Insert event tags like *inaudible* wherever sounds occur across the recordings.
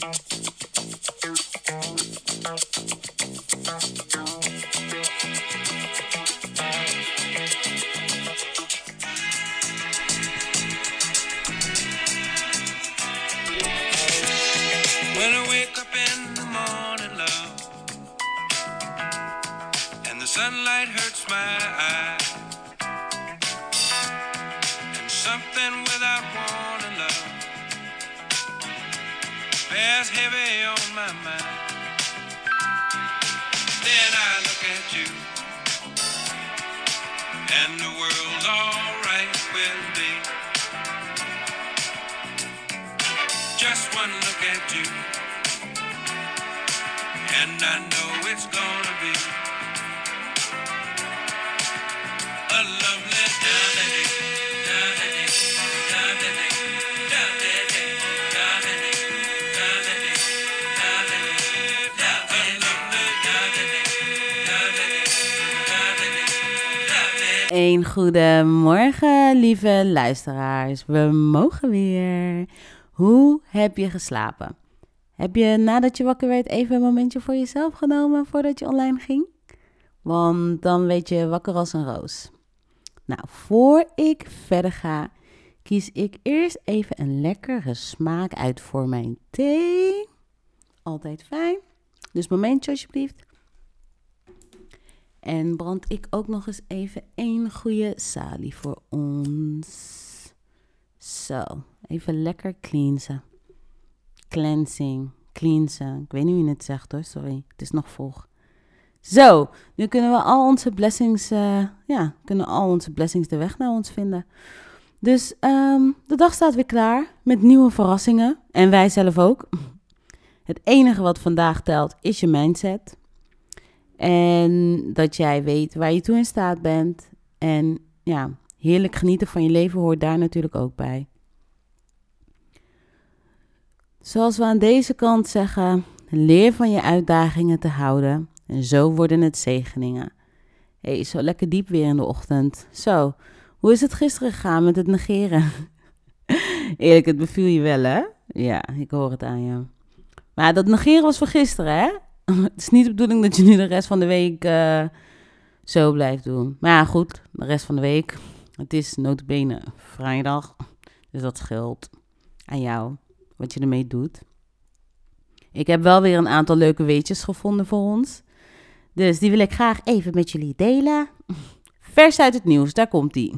Thank you. At you. And I know it's gonna be a lovely day. Een goede morgen, lieve luisteraars. We mogen weer. Hoe heb je geslapen? Heb je nadat je wakker werd even een momentje voor jezelf genomen voordat je online ging? Want dan weet je wakker als een roos. Nou, voor ik verder ga, kies ik eerst even een lekkere smaak uit voor mijn thee. Altijd fijn. Dus momentje alsjeblieft. En brand ik ook nog eens even één goede salie voor ons. Zo, even lekker cleansen. Cleansing, cleansen. Ik weet niet je het zegt hoor, sorry. Het is nog vroeg. Zo, nu kunnen we al onze blessings, eh, ja, kunnen al onze blessings de weg naar ons vinden. Dus ehm, de dag staat weer klaar met nieuwe verrassingen. En wij zelf ook. *laughs* Het enige wat vandaag telt is je mindset. En dat jij weet waar je toe in staat bent. En ja, heerlijk genieten van je leven hoort daar natuurlijk ook bij. Zoals we aan deze kant zeggen, leer van je uitdagingen te houden. En zo worden het zegeningen. Hé, hey, zo lekker diep weer in de ochtend. Zo, hoe is het gisteren gegaan met het negeren? *laughs* Eerlijk, het beviel je wel, hè? Ja, ik hoor het aan je. Maar dat negeren was voor gisteren, hè? *laughs* het is niet de bedoeling dat je nu de rest van de week uh, zo blijft doen. Maar ja, goed, de rest van de week. Het is notabene vrijdag. Dus dat scheelt aan jou, wat je ermee doet. Ik heb wel weer een aantal leuke weetjes gevonden voor ons. Dus die wil ik graag even met jullie delen. Vers uit het nieuws, daar komt die.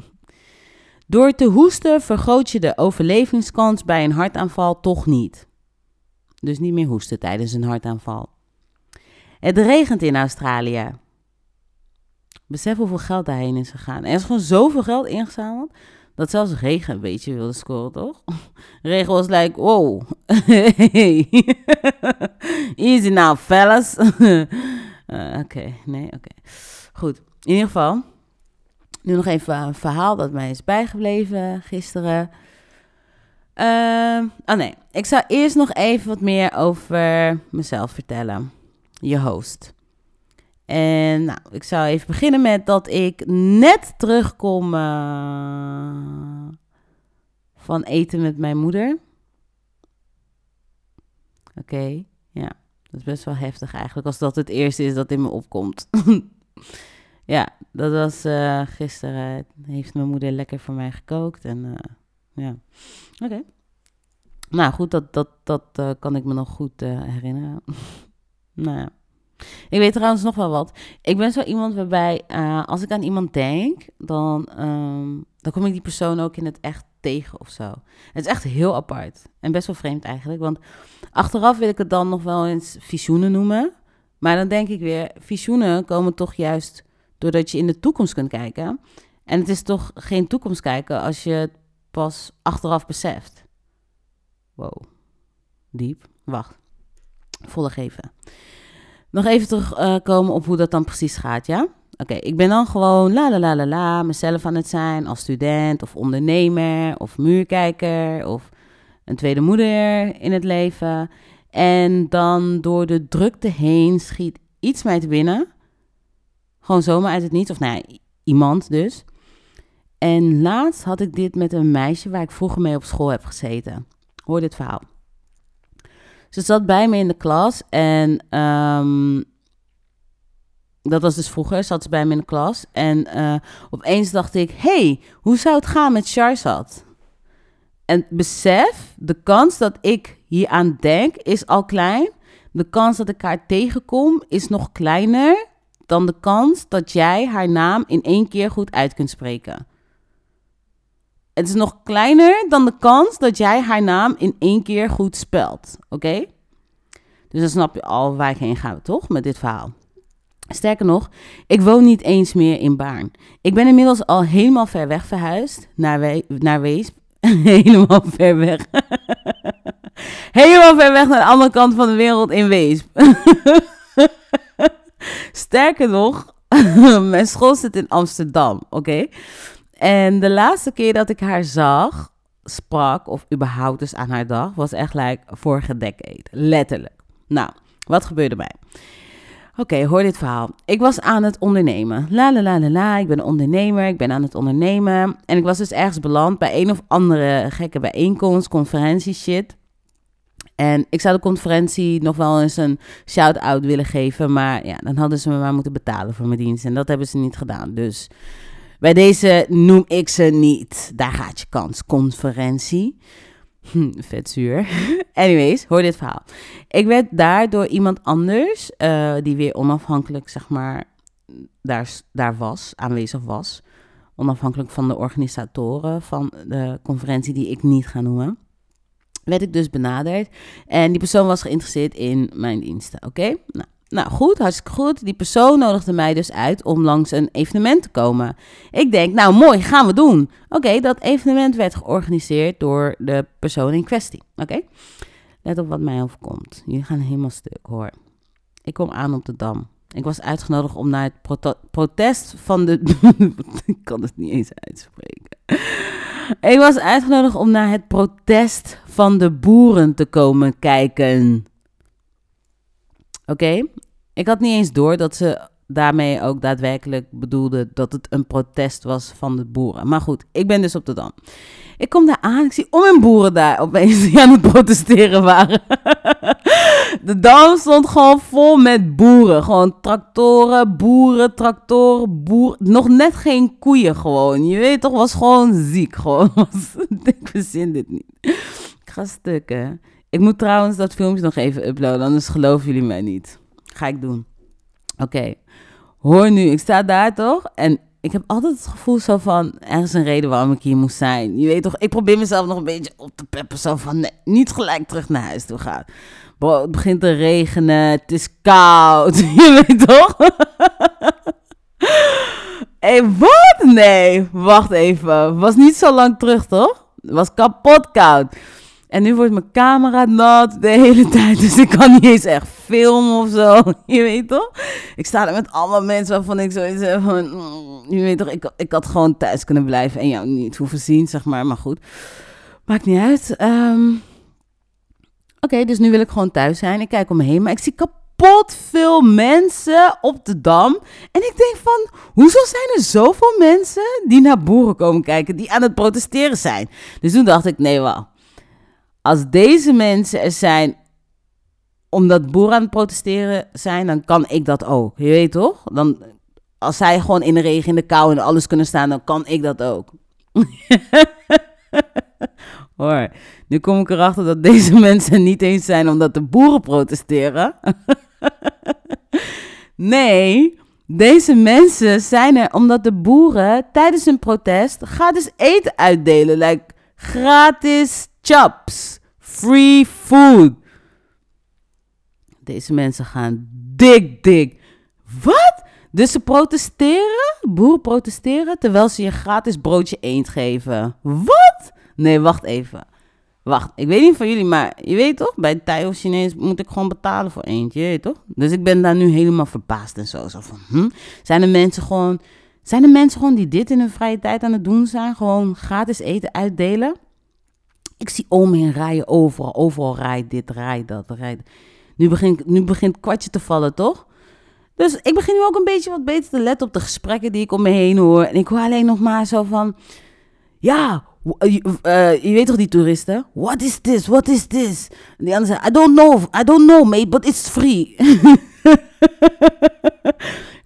Door te hoesten vergroot je de overlevingskans bij een hartaanval toch niet. Dus niet meer hoesten tijdens een hartaanval. Het regent in Australië. Besef hoeveel geld daarheen is gegaan. Er is gewoon zoveel geld ingezameld. Dat zelfs regen een beetje wilde scoren, toch? *laughs* Regen was like, wow. *laughs* Easy now, fellas. uh, *laughs* oké, nee, oké. Goed, in ieder geval. Nu nog even een verhaal dat mij is bijgebleven gisteren. Uh, oh nee, ik zou eerst nog even wat meer over mezelf vertellen je host. En nou, ik zou even beginnen met dat ik net terugkom uh, van eten met mijn moeder. Oké, ja, dat is best wel heftig eigenlijk als dat het eerste is dat in me opkomt. *laughs* ja, dat was uh, gisteren. Heeft mijn moeder lekker voor mij gekookt en uh, ja, oké. Nou goed, dat, dat, dat kan ik me nog goed herinneren. *laughs* Nou ja. Ik weet trouwens nog wel wat. Ik ben zo iemand waarbij, uh, als ik aan iemand denk, dan, um, dan kom ik die persoon ook in het echt tegen of zo. Het is echt heel apart. En best wel vreemd eigenlijk. Want achteraf wil ik het dan nog wel eens visioenen noemen. Maar dan denk ik weer, visioenen komen toch juist doordat je in de toekomst kunt kijken. En het is toch geen toekomst kijken als je het pas achteraf beseft. Wow. Diep. Wacht. Volle geven. Nog even terugkomen op hoe dat dan precies gaat, ja? Oké, ik ben dan gewoon la la la la la mezelf aan het zijn als student of ondernemer of muurkijker of een tweede moeder in het leven. En dan door de drukte heen schiet iets mij te binnen. Gewoon zomaar uit het niets, of nou ja, iemand dus. En laatst had ik dit met een meisje waar ik vroeger mee op school heb gezeten. Hoor dit verhaal. Ze zat bij me in de klas en ehm, dat was dus vroeger, zat ze bij me in de klas. En eh, opeens dacht ik, hey, hoe zou het gaan met Charizard? En besef, de kans dat ik hier aan denk is al klein. De kans dat ik haar tegenkom is nog kleiner dan de kans dat jij haar naam in één keer goed uit kunt spreken. Het is nog kleiner dan de kans dat jij haar naam in één keer goed spelt. Oké? Dus dan snap je al waar ik heen ga, toch? Met dit verhaal. Sterker nog, ik woon niet eens meer in Baarn. Ik ben inmiddels al helemaal ver weg verhuisd naar, We naar Weesp. *laughs* helemaal ver weg. *laughs* helemaal ver weg naar de andere kant van de wereld in Weesp. *laughs* Sterker nog, mijn school zit in Amsterdam, oké? En de laatste keer dat ik haar zag, sprak, of überhaupt dus aan haar dag, was echt like vorige decade. Letterlijk. Nou, wat gebeurde mij? Oké, hoor dit verhaal. Ik was aan het ondernemen. La la la la la, ik ben een ondernemer, ik ben aan het ondernemen. En ik was dus ergens beland bij een of andere gekke bijeenkomst, conferentie shit. En ik zou de conferentie nog wel eens een shout-out willen geven. Maar ja, dan hadden ze me maar moeten betalen voor mijn dienst. En dat hebben ze niet gedaan. Dus bij deze noem ik ze niet. Daar gaat je kans. Conferentie. Hm, vet zuur. *laughs* Anyways, hoor dit verhaal. Ik werd daar door iemand anders, uh, die weer onafhankelijk, zeg maar, daar, daar was, aanwezig was. Onafhankelijk van de organisatoren van de conferentie, die ik niet ga noemen. Werd ik dus benaderd. En die persoon was geïnteresseerd in mijn diensten. Oké? Nou, nou goed, hartstikke goed. Die persoon nodigde mij dus uit om langs een evenement te komen. Ik denk, nou mooi, gaan we doen. Oké, dat evenement werd georganiseerd door de persoon in kwestie. Oké? Let op wat mij overkomt. Jullie gaan helemaal stuk hoor. Ik kom aan op de Dam. Ik was uitgenodigd om naar het protest van de. *laughs* ik kan het niet eens uitspreken. Ik was uitgenodigd om naar het protest van de boeren te komen kijken. Oké? Ik had niet eens door dat ze daarmee ook daadwerkelijk bedoelde dat het een protest was van de boeren. Maar goed, ik ben dus op de Dam. Ik kom daar aan, ik zie om mijn boeren daar opeens die aan het protesteren waren. *laughs* De dam stond gewoon vol met boeren. Gewoon tractoren, boeren, tractoren, boeren. Nog net geen koeien gewoon. Je weet toch, was gewoon ziek. Gewoon. *laughs* ik verzin dit niet. Ik ga stukken. Ik moet trouwens dat filmpje nog even uploaden, anders geloven jullie mij niet. Ga ik doen. Oké. Hoor nu, ik sta daar toch? En ik heb altijd het gevoel zo van, er is een reden waarom ik hier moest zijn. Je weet toch, ik probeer mezelf nog een beetje op te peppen. Zo van, nee, niet gelijk terug naar huis toe gaan. Bro, het begint te regenen, het is koud. *laughs* Je weet toch? Hé, *laughs* hey, wat? Nee, wacht even. Was niet zo lang terug, toch? Was kapot koud. En nu wordt mijn camera nat de hele tijd. Dus ik kan niet eens echt filmen of zo. *laughs* Je weet toch? Ik sta er met allemaal mensen waarvan ik zoiets heb van... Mm, je weet toch, ik, ik had gewoon thuis kunnen blijven en jou niet hoeven zien, zeg maar. Maar goed, maakt niet uit. Ehm, oké, dus nu wil ik gewoon thuis zijn. Ik kijk om me heen, maar ik zie kapot veel mensen op de Dam. En ik denk van, hoezo zijn er zoveel mensen die naar boeren komen kijken, die aan het protesteren zijn? Dus toen dacht ik, nee, wel als deze mensen er zijn omdat boeren aan het protesteren zijn, dan kan ik dat ook. Je weet toch? Dan, als zij gewoon in de regen, in de kou en alles kunnen staan, dan kan ik dat ook. *laughs* Hoor, nu kom ik erachter dat deze *laughs* mensen niet eens zijn omdat de boeren protesteren. *laughs* nee, deze mensen zijn er omdat de boeren tijdens een protest gratis eten uitdelen. Like gratis chops. Free food. Deze mensen gaan dik, dik. Wat? Dus ze protesteren? Boeren protesteren terwijl ze je gratis broodje eend geven. Wat? Nee, wacht even. Wacht, ik weet niet van jullie, maar je weet toch? Bij Thai of Chinees moet ik gewoon betalen voor eentje, je toch? Dus ik ben daar nu helemaal verbaasd en zo. Zo van, hm? Zijn er mensen gewoon... Zijn er mensen gewoon die dit in hun vrije tijd aan het doen zijn? Gewoon gratis eten uitdelen? Ik zie om in rijen overal. Overal rijdt dit, rijdt dat, rijdt. Nu begint, nu begint kwartje te vallen, toch? Dus ik begin nu ook een beetje wat beter te letten op de gesprekken die ik om me heen hoor. En ik hoor alleen nog maar zo van... ja, eh, je eh, je weet toch die toeristen? What is this? What is this? En die andere zei, I don't know, I don't know, mate, but it's free. *laughs*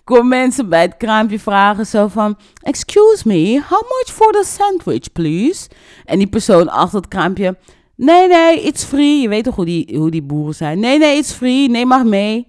Kom mensen bij het kraampje vragen zo van, excuse me, how much for the sandwich, please? En die persoon achter het kraampje, nee, nee, it's free. Je weet toch hoe die, hoe die boeren zijn? Nee, nee, it's free, neem maar mee.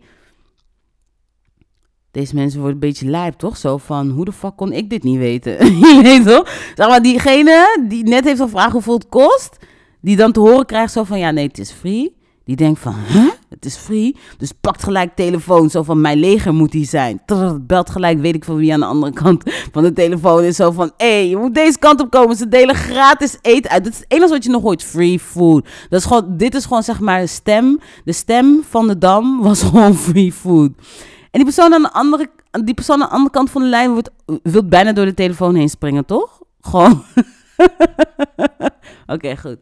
Deze mensen worden een beetje lijp, toch? Zo van, hoe de fuck kon ik dit niet weten? *laughs* je weet toch? Zeg maar, diegene die net heeft gevraagd hoeveel het kost, die dan te horen krijgt zo van, ja, nee, het is free. Die denkt van, huh? Het is free. Dus pakt gelijk telefoon, zo van, mijn leger moet die zijn. Trrr, belt gelijk, weet ik van wie aan de andere kant van de telefoon is. Zo van, hé, hey, je moet deze kant op komen. Ze delen gratis eten uit. Dat is het enige wat je nog hoort, free food. Dat is gewoon, dit is gewoon, zeg maar, de stem. De stem van de dam was *laughs* gewoon free food. En die persoon aan de andere, die persoon aan de andere kant van de lijn wordt, wil bijna door de telefoon heen springen, toch? Gewoon. *laughs* Oké, goed.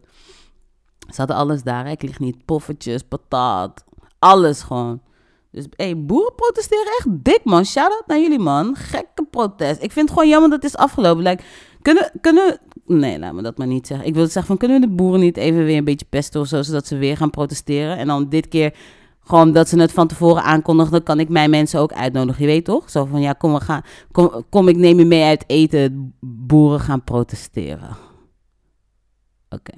Ze hadden alles daar. Ik lig niet. Poffertjes, patat. Alles gewoon. Dus hey, boeren protesteren echt dik, man. Shout-out naar jullie, man. Gekke protest. Ik vind het gewoon jammer dat het is afgelopen. Like, kunnen, kunnen... Nee, laat me dat maar niet zeggen. Ik wil zeggen van, kunnen we de boeren niet even weer een beetje pesten of zo, zodat ze weer gaan protesteren? En dan dit keer gewoon dat ze het van tevoren aankondigen, dan kan ik mijn mensen ook uitnodigen. Je weet toch? Zo van, ja, kom, we gaan, kom, kom ik neem je mee uit eten. Boeren gaan protesteren. Oké.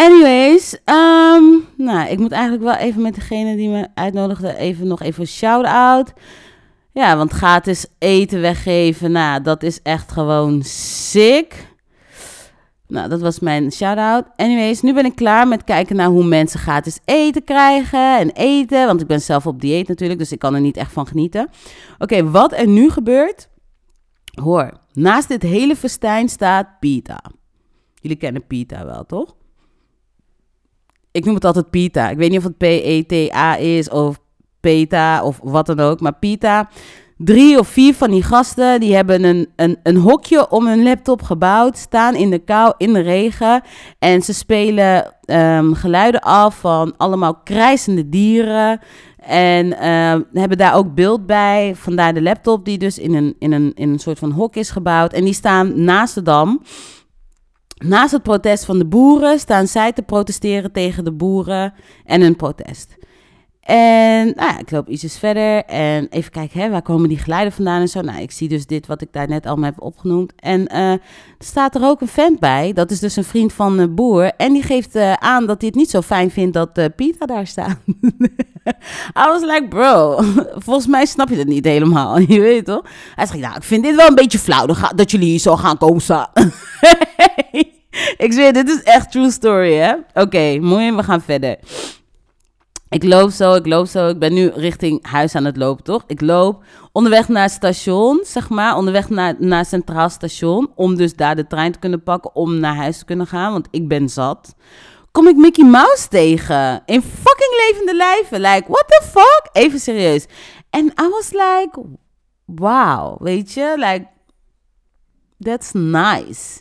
Anyways, ehm, nou, ik moet eigenlijk wel even met degene die me uitnodigde even nog even een shout-out. Ja, want gratis eten weggeven, nou, dat is echt gewoon sick. Nou, dat was mijn shout-out. Anyways, nu ben ik klaar met kijken naar hoe mensen gratis eten krijgen en eten. Want ik ben zelf op dieet natuurlijk, dus ik kan er niet echt van genieten. Oké, wat er nu gebeurt. Hoor, naast dit hele festijn staat pita. Jullie kennen pita wel, toch? Ik noem het altijd pita. Ik weet niet of het P-E-T-A is of peta of wat dan ook. Maar pita, drie of vier van die gasten, die hebben een, een, een hokje om hun laptop gebouwd. Staan in de kou, in de regen. En ze spelen ehm, geluiden af van allemaal krijzende dieren. En ehm, hebben daar ook beeld bij. Vandaar de laptop die dus in een, in, een, in een soort van hok is gebouwd. En die staan naast de dam. Naast het protest van de boeren staan zij te protesteren tegen de boeren en hun protest. En nou ja, ik loop ietsjes verder en even kijken, hè, waar komen die geluiden vandaan en zo. Nou, ik zie dus dit wat ik daar net allemaal heb opgenoemd. En eh, er staat er ook een vent bij, dat is dus een vriend van de boer. En die geeft eh, aan dat hij het niet zo fijn vindt dat eh, Pieter daar staat. *laughs* I was like, bro, *laughs* volgens mij snap je het niet helemaal, *laughs* je weet toch? Hij zegt, nou, ik vind dit wel een beetje flauw dat jullie hier zo gaan komen staan. ik zweer, dit is echt true story, hè? Oké, mooi, we gaan verder. Ik loop zo, ik loop zo. Ik ben nu richting huis aan het lopen, toch? Ik loop onderweg naar het station, zeg maar. Onderweg naar, naar Centraal Station. Om dus daar de trein te kunnen pakken. Om naar huis te kunnen gaan, want ik ben zat. Kom ik Mickey Mouse tegen. In fucking levende lijven. Like, what the fuck? Even serieus. En I was like, wow. Weet je? Like, that's nice.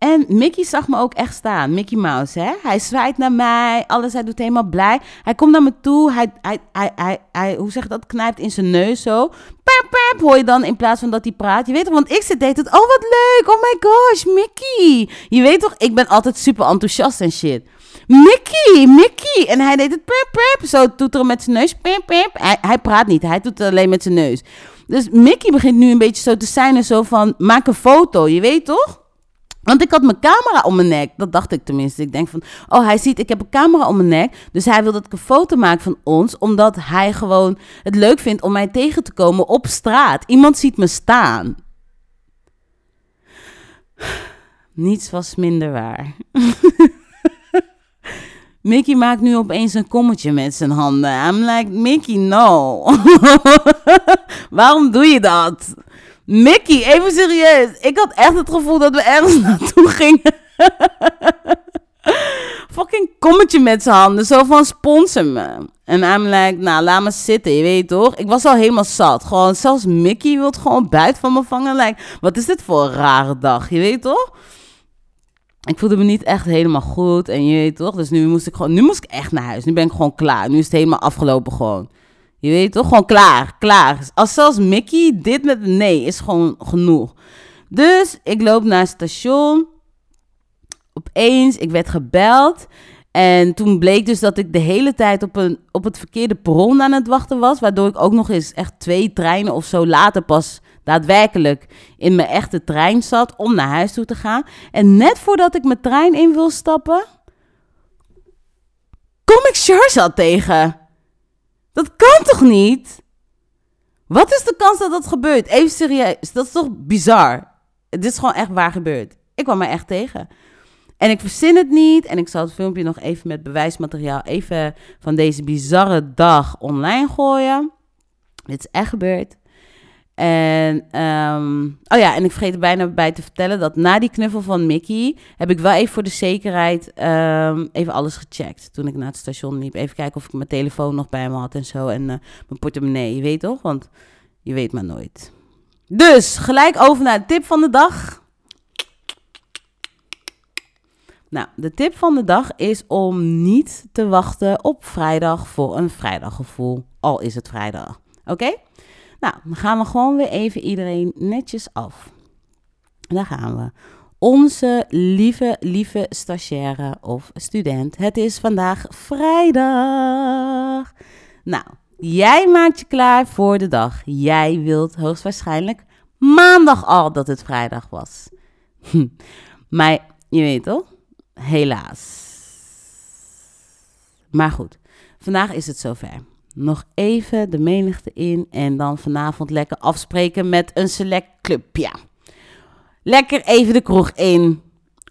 En Mickey zag me ook echt staan, Mickey Mouse, hè? Hij zwaait naar mij, alles, hij doet helemaal blij. Hij komt naar me toe, hij, hij, hij, hij, hoe zeg je dat, knijpt in zijn neus zo. Pep, pep, hoor je dan in plaats van dat hij praat. Je weet toch, want ik zit deed het, oh wat leuk, oh my gosh, Mickey. Je weet toch, ik ben altijd super enthousiast en shit. Mickey, Mickey. En hij deed het pep, pep, zo toeteren met zijn neus, pep, pep. Hij, hij praat niet, hij doet het alleen met zijn neus. Dus Mickey begint nu een beetje zo te zijn en zo van, maak een foto, je weet toch? Want ik had mijn camera om mijn nek. Dat dacht ik tenminste. Ik denk van, oh, hij ziet, ik heb een camera om mijn nek. Dus hij wil dat ik een foto maak van ons. Omdat hij gewoon het leuk vindt om mij tegen te komen op straat. Iemand ziet me staan. Niets was minder waar. *laughs* Mickey maakt nu opeens een kommetje met zijn handen. I'm like, Mickey, no. *laughs* Waarom doe je dat? Mickey, even serieus. Ik had echt het gevoel dat we ergens *laughs* naartoe gingen. Fucking kommetje met zijn handen. Zo van sponsor me. En I'm like, nou, laat me zitten, je weet toch? Ik was al helemaal zat. Gewoon, zelfs Mickey wil gewoon buiten van me vangen. Like, wat is dit voor een rare dag, je weet toch? Ik voelde me niet echt helemaal goed. En je weet toch? Dus nu moest ik gewoon, nu moest ik echt naar huis. Nu ben ik gewoon klaar. Nu is het helemaal afgelopen gewoon. Je weet toch? Gewoon klaar, klaar. Als zelfs Mickey dit met nee is gewoon genoeg. Dus ik loop naar het station. Opeens, ik werd gebeld. En toen bleek dus dat ik de hele tijd op, een, op het verkeerde perron aan het wachten was. Waardoor ik ook nog eens echt twee treinen of zo later pas daadwerkelijk in mijn echte trein zat om naar huis toe te gaan. En net voordat ik mijn trein in wil stappen, kom ik Charzad tegen. Kan toch niet? Wat is de kans dat dat gebeurt? Even serieus, dat is toch bizar? Dit is gewoon echt waar gebeurd. Ik kwam er echt tegen. En ik verzin het niet. En ik zal het filmpje nog even met bewijsmateriaal even van deze bizarre dag online gooien. Dit is echt gebeurd. En, ehm, oh ja, en ik vergeet er bijna bij te vertellen dat na die knuffel van Mickey heb ik wel even voor de zekerheid ehm, even alles gecheckt. Toen ik naar het station liep. Even kijken of ik mijn telefoon nog bij me had en zo. En uh, mijn portemonnee, je weet toch? Want je weet maar nooit. Dus gelijk over naar de tip van de dag. Nou, de tip van de dag is om niet te wachten op vrijdag voor een vrijdaggevoel. Al is het vrijdag. Oké? Nou, dan gaan we gewoon weer even iedereen netjes af. Daar gaan we. Onze lieve, lieve stagiaire of student. Het is vandaag vrijdag. Nou, jij maakt je klaar voor de dag. Jij wilt hoogstwaarschijnlijk maandag al dat het vrijdag was. *laughs* maar je weet toch? Helaas. Maar goed, vandaag is het zover. Nog even de menigte in en dan vanavond lekker afspreken met een select clubje. Lekker even de kroeg in.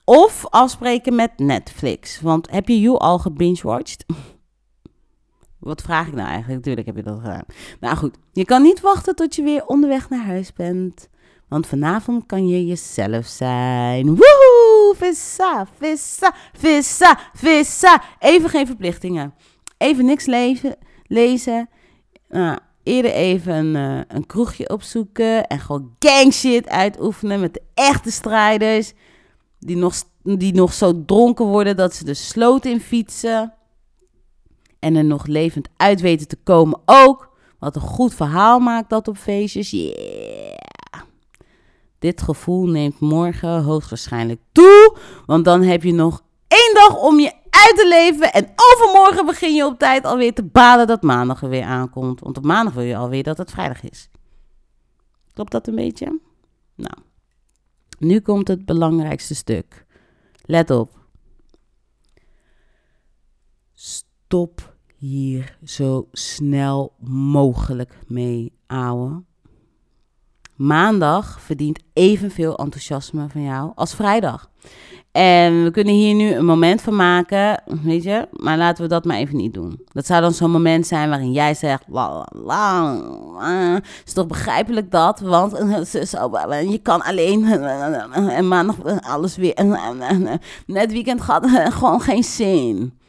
Of afspreken met Netflix. Want heb je You al gebingewatched? *laughs* Wat vraag ik nou eigenlijk? Natuurlijk heb je dat gedaan. Nou goed, je kan niet wachten tot je weer onderweg naar huis bent. Want vanavond kan je jezelf zijn. Woehoe! Vissa, vissa, vissa, vissa. Even geen verplichtingen. Even niks leven, lezen. Nou, eerder even een, uh, een kroegje opzoeken. En gewoon gang shit uitoefenen met de echte strijders. Die nog, die nog zo dronken worden dat ze de sloot in fietsen. En er nog levend uit weten te komen ook. Wat een goed verhaal maakt dat op feestjes. Yeah. Dit gevoel neemt morgen hoogstwaarschijnlijk toe. Want dan heb je nog één dag om je uit te leven. En overmorgen begin je op tijd alweer te balen dat maandag er weer aankomt. Want op maandag wil je alweer dat het vrijdag is. Klopt dat een beetje? Nou, nu komt het belangrijkste stuk. Let op. Stop hier zo snel mogelijk mee, ouwe. Maandag verdient evenveel enthousiasme van jou als vrijdag. En we kunnen hier nu een moment van maken, weet je, maar laten we dat maar even niet doen. Dat zou dan zo'n moment zijn waarin jij zegt, la, la, la, is toch begrijpelijk dat, want *laughs* je kan alleen *laughs* en maandag alles weer, net weekend gaat *laughs* gewoon geen zin.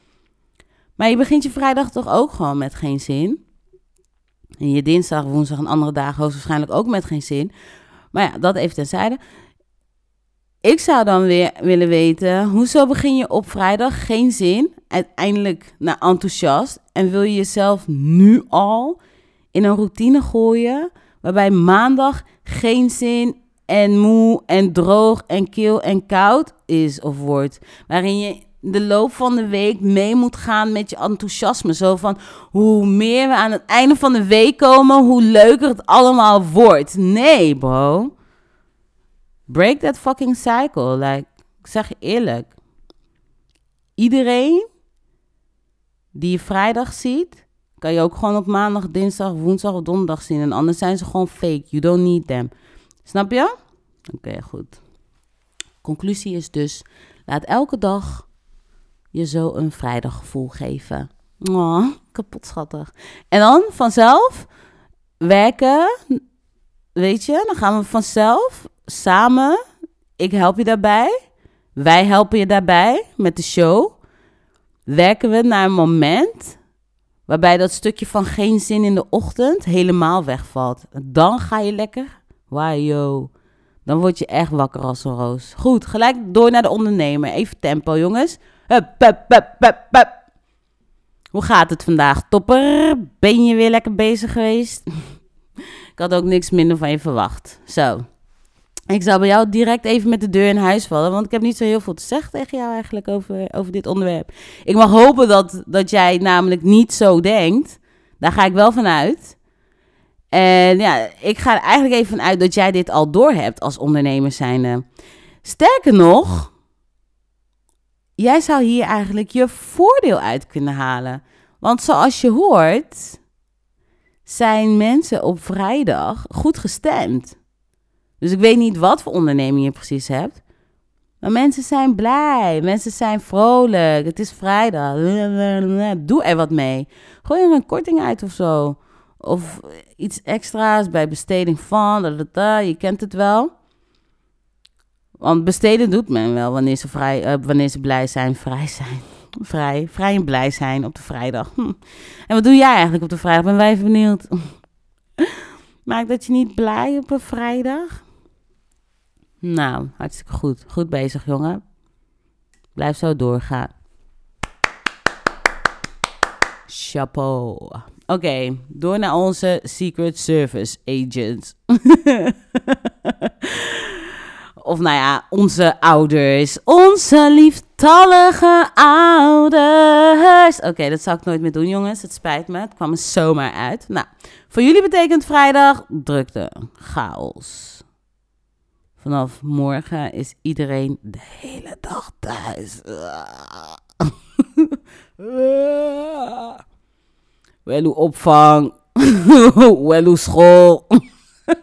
Maar je begint je vrijdag toch ook gewoon met geen zin? En je dinsdag, woensdag en andere dagen waarschijnlijk ook met geen zin. Maar ja, dat even tenzijde. Ik zou dan weer willen weten, hoezo begin je op vrijdag geen zin, uiteindelijk naar enthousiast en wil je jezelf nu al in een routine gooien waarbij maandag geen zin en moe en droog en kil en koud is of wordt, waarin je de loop van de week mee moet gaan met je enthousiasme. Zo van hoe meer we aan het einde van de week komen, hoe leuker het allemaal wordt. Nee, bro. Break that fucking cycle. Like, ik zeg je eerlijk. Iedereen die je vrijdag ziet, kan je ook gewoon op maandag, dinsdag, woensdag of donderdag zien. En anders zijn ze gewoon fake. You don't need them. Snap je? Oké, goed. Conclusie is dus: laat elke dag je zo een vrijdaggevoel geven. Oh, kapot schattig. En dan vanzelf werken, weet je, dan gaan we vanzelf samen. Ik help je daarbij. Wij helpen je daarbij met de show. Werken we naar een moment waarbij dat stukje van geen zin in de ochtend helemaal wegvalt. Dan ga je lekker. Wow, Dan word je echt wakker als een roos. Goed, gelijk door naar de ondernemer. Even tempo, jongens. Hup, hup, hup, hup. Hoe gaat het vandaag, topper? Ben je weer lekker bezig geweest? *laughs* Ik had ook niks minder van je verwacht. Zo. Ik zou bij jou direct even met de deur in huis vallen, want ik heb niet zo heel veel te zeggen tegen jou eigenlijk over, over dit onderwerp. Ik mag hopen dat, dat jij namelijk niet zo denkt. Daar ga ik wel van uit. En ja, ik ga er eigenlijk even van uit dat jij dit al doorhebt als ondernemer zijnde. Sterker nog, jij zou hier eigenlijk je voordeel uit kunnen halen. Want zoals je hoort, zijn mensen op vrijdag goed gestemd. Dus ik weet niet wat voor onderneming je precies hebt. Maar mensen zijn blij. Mensen zijn vrolijk. Het is vrijdag. *laughs* Doe er wat mee. Gooi er een korting uit of zo. Of iets extra's bij besteding van. Je kent het wel. Want besteden doet men wel wanneer ze, vrij, uh, wanneer ze blij zijn, vrij zijn. *laughs* Vrij, vrij en blij zijn op de vrijdag. *laughs* En wat doe jij eigenlijk op de vrijdag? Ben wij even benieuwd. Maakt dat je niet blij op een vrijdag? Nou, hartstikke goed. Goed bezig, jongen. Blijf zo doorgaan. Chapeau. Oké, door naar onze Secret Service agents. *laughs* of nou ja, onze ouders. Onze lieftallige ouders. Oké, dat zal ik nooit meer doen, jongens. Het spijt me. Het kwam er zomaar uit. Nou, voor jullie betekent vrijdag drukte, chaos. Vanaf morgen is iedereen de hele dag thuis. *laughs* Wellu opvang. *laughs* Wellu school.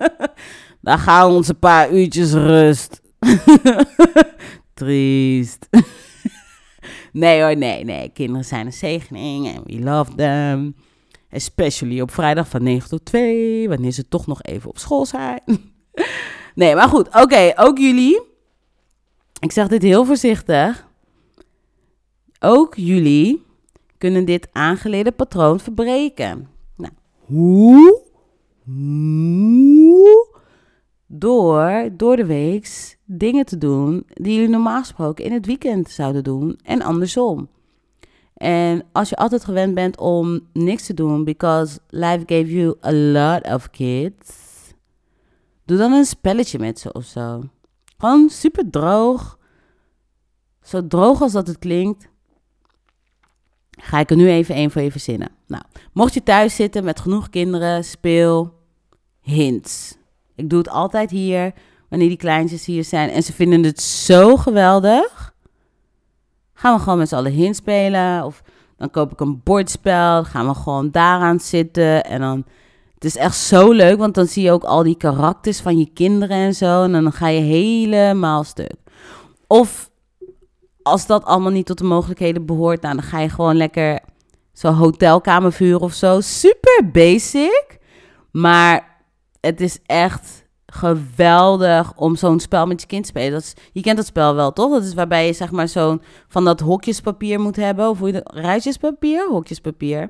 *laughs* Dan gaan onze paar uurtjes rust. Triest. nee hoor, nee, nee. Kinderen zijn een zegening en we love them. Especially op vrijdag van 9 tot 2, wanneer ze toch nog even op school zijn. Nee, maar goed. Oké, ook jullie. Ik zeg dit heel voorzichtig. Ook jullie kunnen dit aangeleerde patroon verbreken. Nou, hoe? Door, door de week dingen te doen die jullie normaal gesproken in het weekend zouden doen en andersom. En als je altijd gewend bent om niks te doen, because life gave you a lot of kids, Doe dan een spelletje met ze of zo. Gewoon super droog. Zo droog als dat het klinkt. Ga ik er nu even een voor je verzinnen. Nou, mocht je thuis zitten met genoeg kinderen, speel hints. Ik doe het altijd hier, wanneer die kleintjes hier zijn. En ze vinden het zo geweldig. Gaan we gewoon met z'n allen hints spelen. Of dan koop ik een bordspel. Gaan we gewoon daaraan zitten. En dan het is echt zo leuk, want dan zie je ook al die karakters van je kinderen en zo. En dan ga je helemaal stuk. Of als dat allemaal niet tot de mogelijkheden behoort, nou, dan ga je gewoon lekker zo'n hotelkamervuur of zo. Super basic. Maar het is echt geweldig om zo'n spel met je kind te spelen. Dat je kent dat spel wel, toch? Dat is waarbij je zeg maar zo'n van dat hokjespapier moet hebben. Of hoe je dat? Hokjespapier.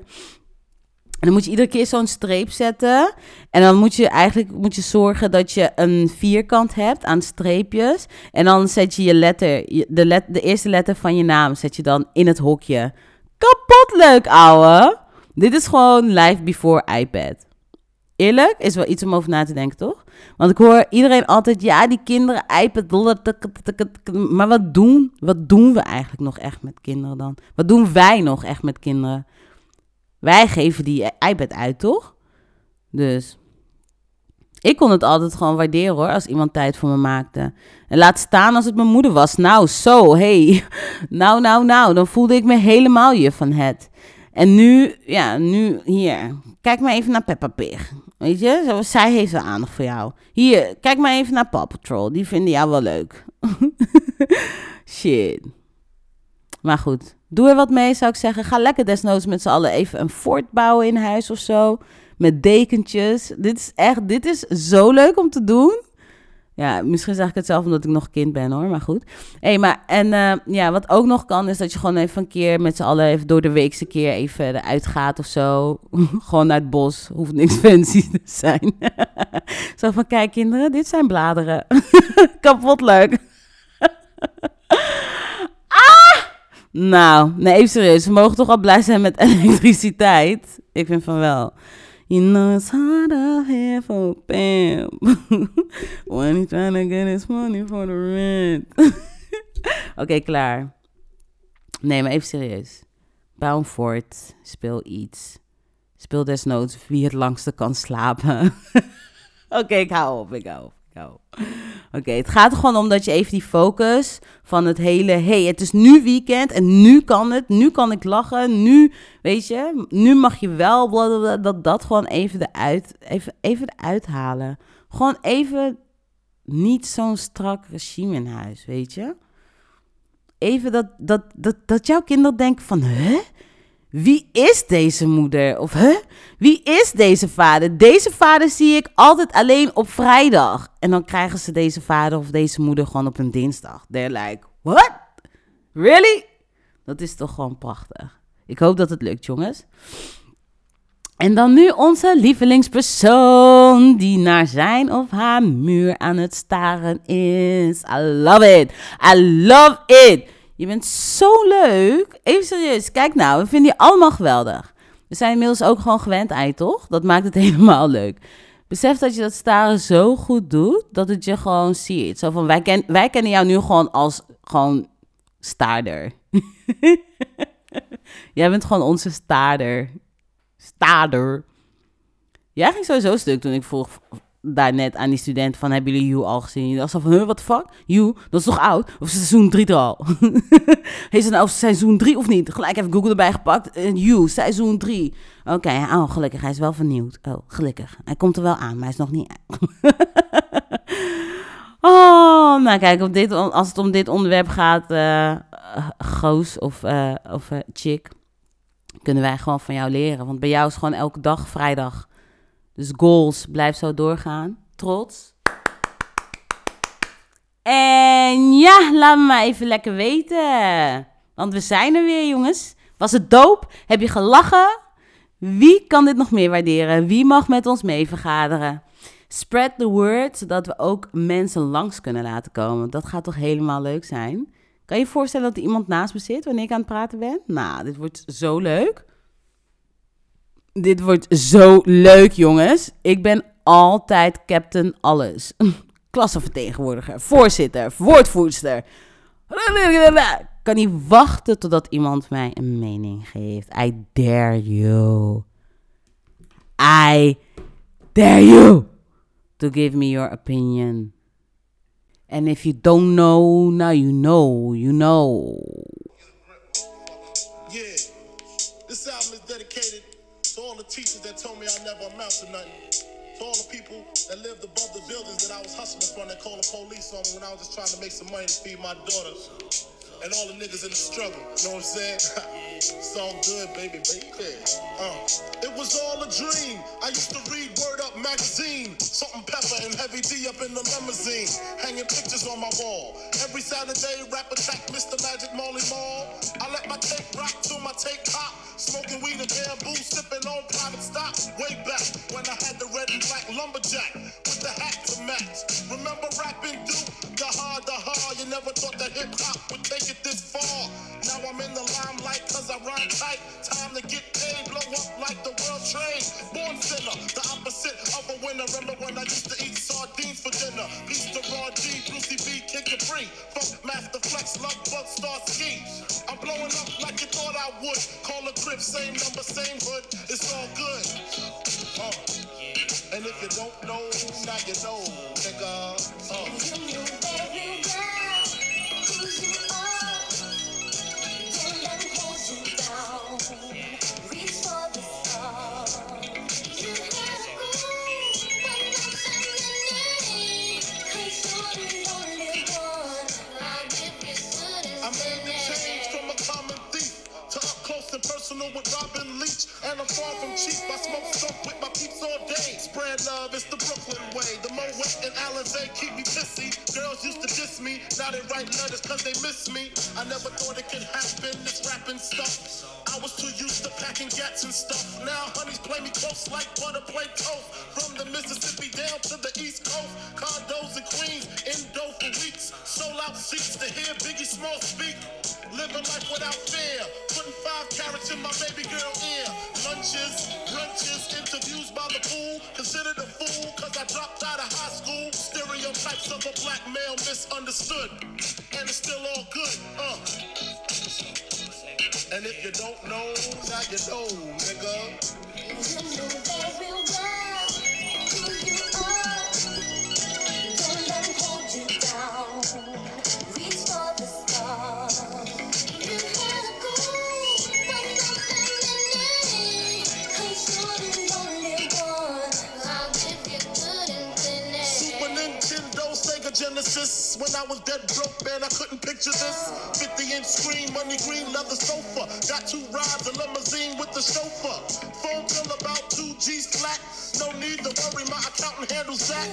En dan moet je iedere keer zo'n streep zetten. En dan moet je eigenlijk moet je zorgen dat je een vierkant hebt aan streepjes. En dan zet je je letter, de, let, de eerste letter van je naam, zet je dan in het hokje. Kapot leuk, ouwe. Dit is gewoon live before iPad. Eerlijk, is wel iets om over na te denken, toch? Want ik hoor iedereen altijd, ja, die kinderen, iPad, maar wat doen, wat doen we eigenlijk nog echt met kinderen dan? Wat doen wij nog echt met kinderen? Wij geven die iPad uit, toch? Dus ik kon het altijd gewoon waarderen hoor, als iemand tijd voor me maakte. En laat staan als het mijn moeder was. Nou, zo, hey. *laughs* Nou, nou, nou. Dan voelde ik me helemaal je van het. En nu, ja, nu hier. Kijk maar even naar Peppa Pig. Weet je, zij heeft wel aandacht voor jou. Hier, kijk maar even naar Paw Patrol. Die vinden jou wel leuk. *laughs* Shit. Maar goed, doe er wat mee, zou ik zeggen. Ga lekker desnoods met z'n allen even een fort bouwen in huis of zo. Met dekentjes. Dit is echt, dit is zo leuk om te doen. Ja, misschien zeg ik het zelf omdat ik nog kind ben hoor, maar goed. Hey, maar en uh, ja, wat ook nog kan is dat je gewoon even een keer met z'n allen even door de weekse keer even eruit gaat of zo. *laughs* gewoon naar het bos, hoeft niks *laughs* fancy te zijn. *laughs* zo van, kijk kinderen, dit zijn bladeren. Kapot leuk. Nou, nee, even serieus. We mogen toch al blij zijn met *laughs* elektriciteit? Ik vind van wel. You know it's hard out here for Bam. *laughs* When he's trying to get his money for the rent. *laughs* Oké, klaar. Nee, maar even serieus. Bouw fort. Speel iets. Speel desnoods wie het langste kan slapen. Oké, ik hou op, ik hou op. Oké, het gaat er gewoon om dat je even die focus van het hele... hey, het is nu weekend en nu kan het. Nu kan ik lachen. Nu, weet je, nu mag je wel... dat dat gewoon even eruit, even, even eruit halen. Gewoon even niet zo'n strak regime in huis, weet je? Even dat, dat, dat, dat jouw kinderen denken van... Huh? Wie is deze moeder? Of huh? Wie is deze vader? Deze vader zie ik altijd alleen op vrijdag. En dan krijgen ze deze vader of deze moeder gewoon op een dinsdag. They're like, what? Really? Dat is toch gewoon prachtig. Ik hoop dat het lukt, jongens. En dan nu onze lievelingspersoon die naar zijn of haar muur aan het staren is. I love it. I love it. Je bent zo leuk. Even serieus, kijk nou, we vinden je allemaal geweldig. We zijn inmiddels ook gewoon gewend aan je, toch? Dat maakt het *laughs* helemaal leuk. Besef dat je dat staren zo goed doet, dat het je gewoon ziet. Zo van, wij, ken, wij kennen jou nu gewoon als gewoon staarder. *laughs* Jij bent gewoon onze staarder. Staarder. Jij ging sowieso stuk toen ik vroeg daar net aan die student van, hebben jullie You al gezien? Dacht zo van, huh, what the fuck? You, dat is toch oud? Of seizoen 3 er al? *laughs* Heeft het nou seizoen 3 of niet? Gelijk even Google erbij gepakt. Uh, you, seizoen 3. Oké, oh, gelukkig, hij is wel vernieuwd. Oh, gelukkig. Hij komt er wel aan, maar hij is nog niet *laughs* oh, nou kijk, op dit, als het om dit onderwerp gaat, uh, goos of, of chick, kunnen wij gewoon van jou leren. Want bij jou is gewoon elke dag vrijdag. Dus goals, blijf zo doorgaan. Trots. En ja, laat me maar even lekker weten. Want we zijn er weer, jongens. Was het doop? Heb je gelachen? Wie kan dit nog meer waarderen? Wie mag met ons mee vergaderen? Spread the word, zodat we ook mensen langs kunnen laten komen. Dat gaat toch helemaal leuk zijn? Kan je je voorstellen dat er iemand naast me zit wanneer ik aan het praten ben? Nou, dit wordt zo leuk. Dit wordt zo leuk, jongens. Ik ben altijd captain alles. *laughs* Klassenvertegenwoordiger, voorzitter, woordvoerster. Kan niet wachten totdat iemand mij een mening geeft. I dare you. I dare you to give me your opinion. And if you don't know, now you know, you know. Yeah, this album is dedicated the teachers that told me I never amount to nothing. To all the people that lived above the buildings that I was hustling from that called the police on me when I was just trying to make some money to feed my daughter. And all the niggas in the struggle, you know what I'm saying? *laughs* it's all good, baby, baby. Uh, it was all a dream. I used to read Word Up magazine, Salt and Pepper and Heavy D up in the limousine, hanging pictures on my wall. Every Saturday, rap attack, Mr. Magic Molly Mall. I let my tape rock till my tape pop. Smoking weed and bamboo, sipping on private stock. Way back when I had the red and black lumberjack with the hat to match. Remember rapping Duke? The hard, the hard. You never thought that hip hop would take it this far. Now I'm in the limelight cause I rhyme tight. Time to get paid, blow up like the world trade. Born sinner, the opposite of a winner. Remember when I used to eat sardines for dinner? Peace to Raw G, Brucey B, Kid Capri. Funk Master Flex, Love Bug, Star Ski. I'm blowing up like you thought I would. Call crib, same number, same hood. It's all good. Uh. And if you don't know, now you know, Alizé keep me pissy. Girls used to diss me. Now they write letters cause they miss me. I never thought it could happen, this rapping stuff. I was too used packing gats and stuff. Now honeys play me close like butter play toast. From the Mississippi down to the East Coast. Condos in Queens, indo for weeks. Sold out seats to hear Biggie Small speak. Living life without fear. Putting five carrots in my baby girl ear. Lunches, brunches, interviews by the pool. Considered a fool, cause I dropped out of high school, stereotypes of a black male misunderstood. And it's still all good, uh. And if you don't know, now you know, nigga. Genesis. When I was dead broke, man, I couldn't picture this. 50 inch screen, money green, leather sofa. Got two rides, a limousine with the chauffeur. Phone bill about 2 G's flat. No need to worry, my accountant handles that.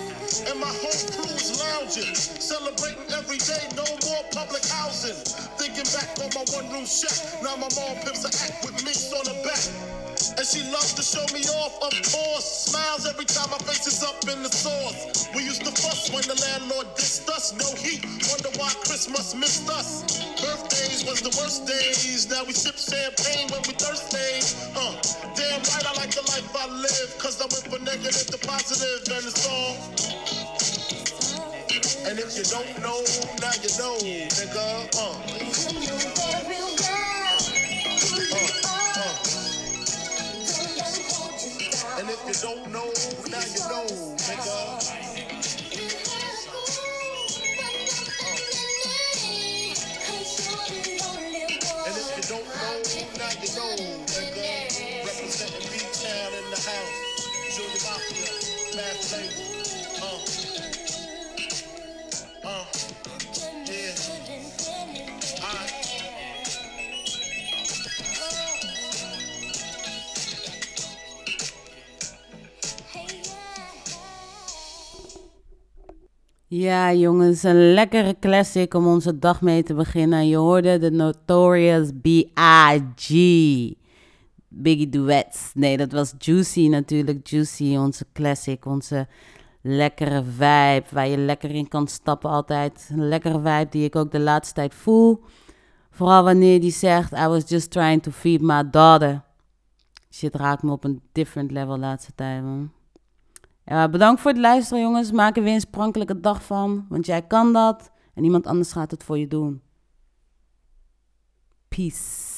And my whole crew's lounging. Celebrating every day, no more public housing. Thinking back on my one room shack. Now my mom pimps a act with minks on her back. And she loves to show me off, of course. Smiles every time my face is up in the sauce. We used to fuss when the landlord dissed us. No heat, wonder why Christmas missed us. Birthdays was the worst days. Now we sip champagne when we thirsty. Uh, damn right, I like the life I live. Cause I went from negative to positive, and it's all. And if you don't know, now you know, nigga. Uh, You know very well who you are. uh. Don't let 'em hold you down. And if you don't know, now you know, nigga. You had a goal, but nothing in it. 'Cause you're the only one. And if you don't know, now you know, Ja, jongens, een lekkere classic om onze dag mee te beginnen. Je hoorde de Notorious B.I.G. Biggie Duets. Nee, dat was Juicy natuurlijk. Juicy, onze classic, onze lekkere vibe. Waar je lekker in kan stappen altijd. Een lekkere vibe die ik ook de laatste tijd voel. Vooral wanneer die zegt, I was just trying to feed my daughter. Shit raakt me op een different level de laatste tijd. Ja, bedankt voor het luisteren, jongens. Maak er weer een sprankelijke dag van. Want jij kan dat. En iemand anders gaat het voor je doen. Peace.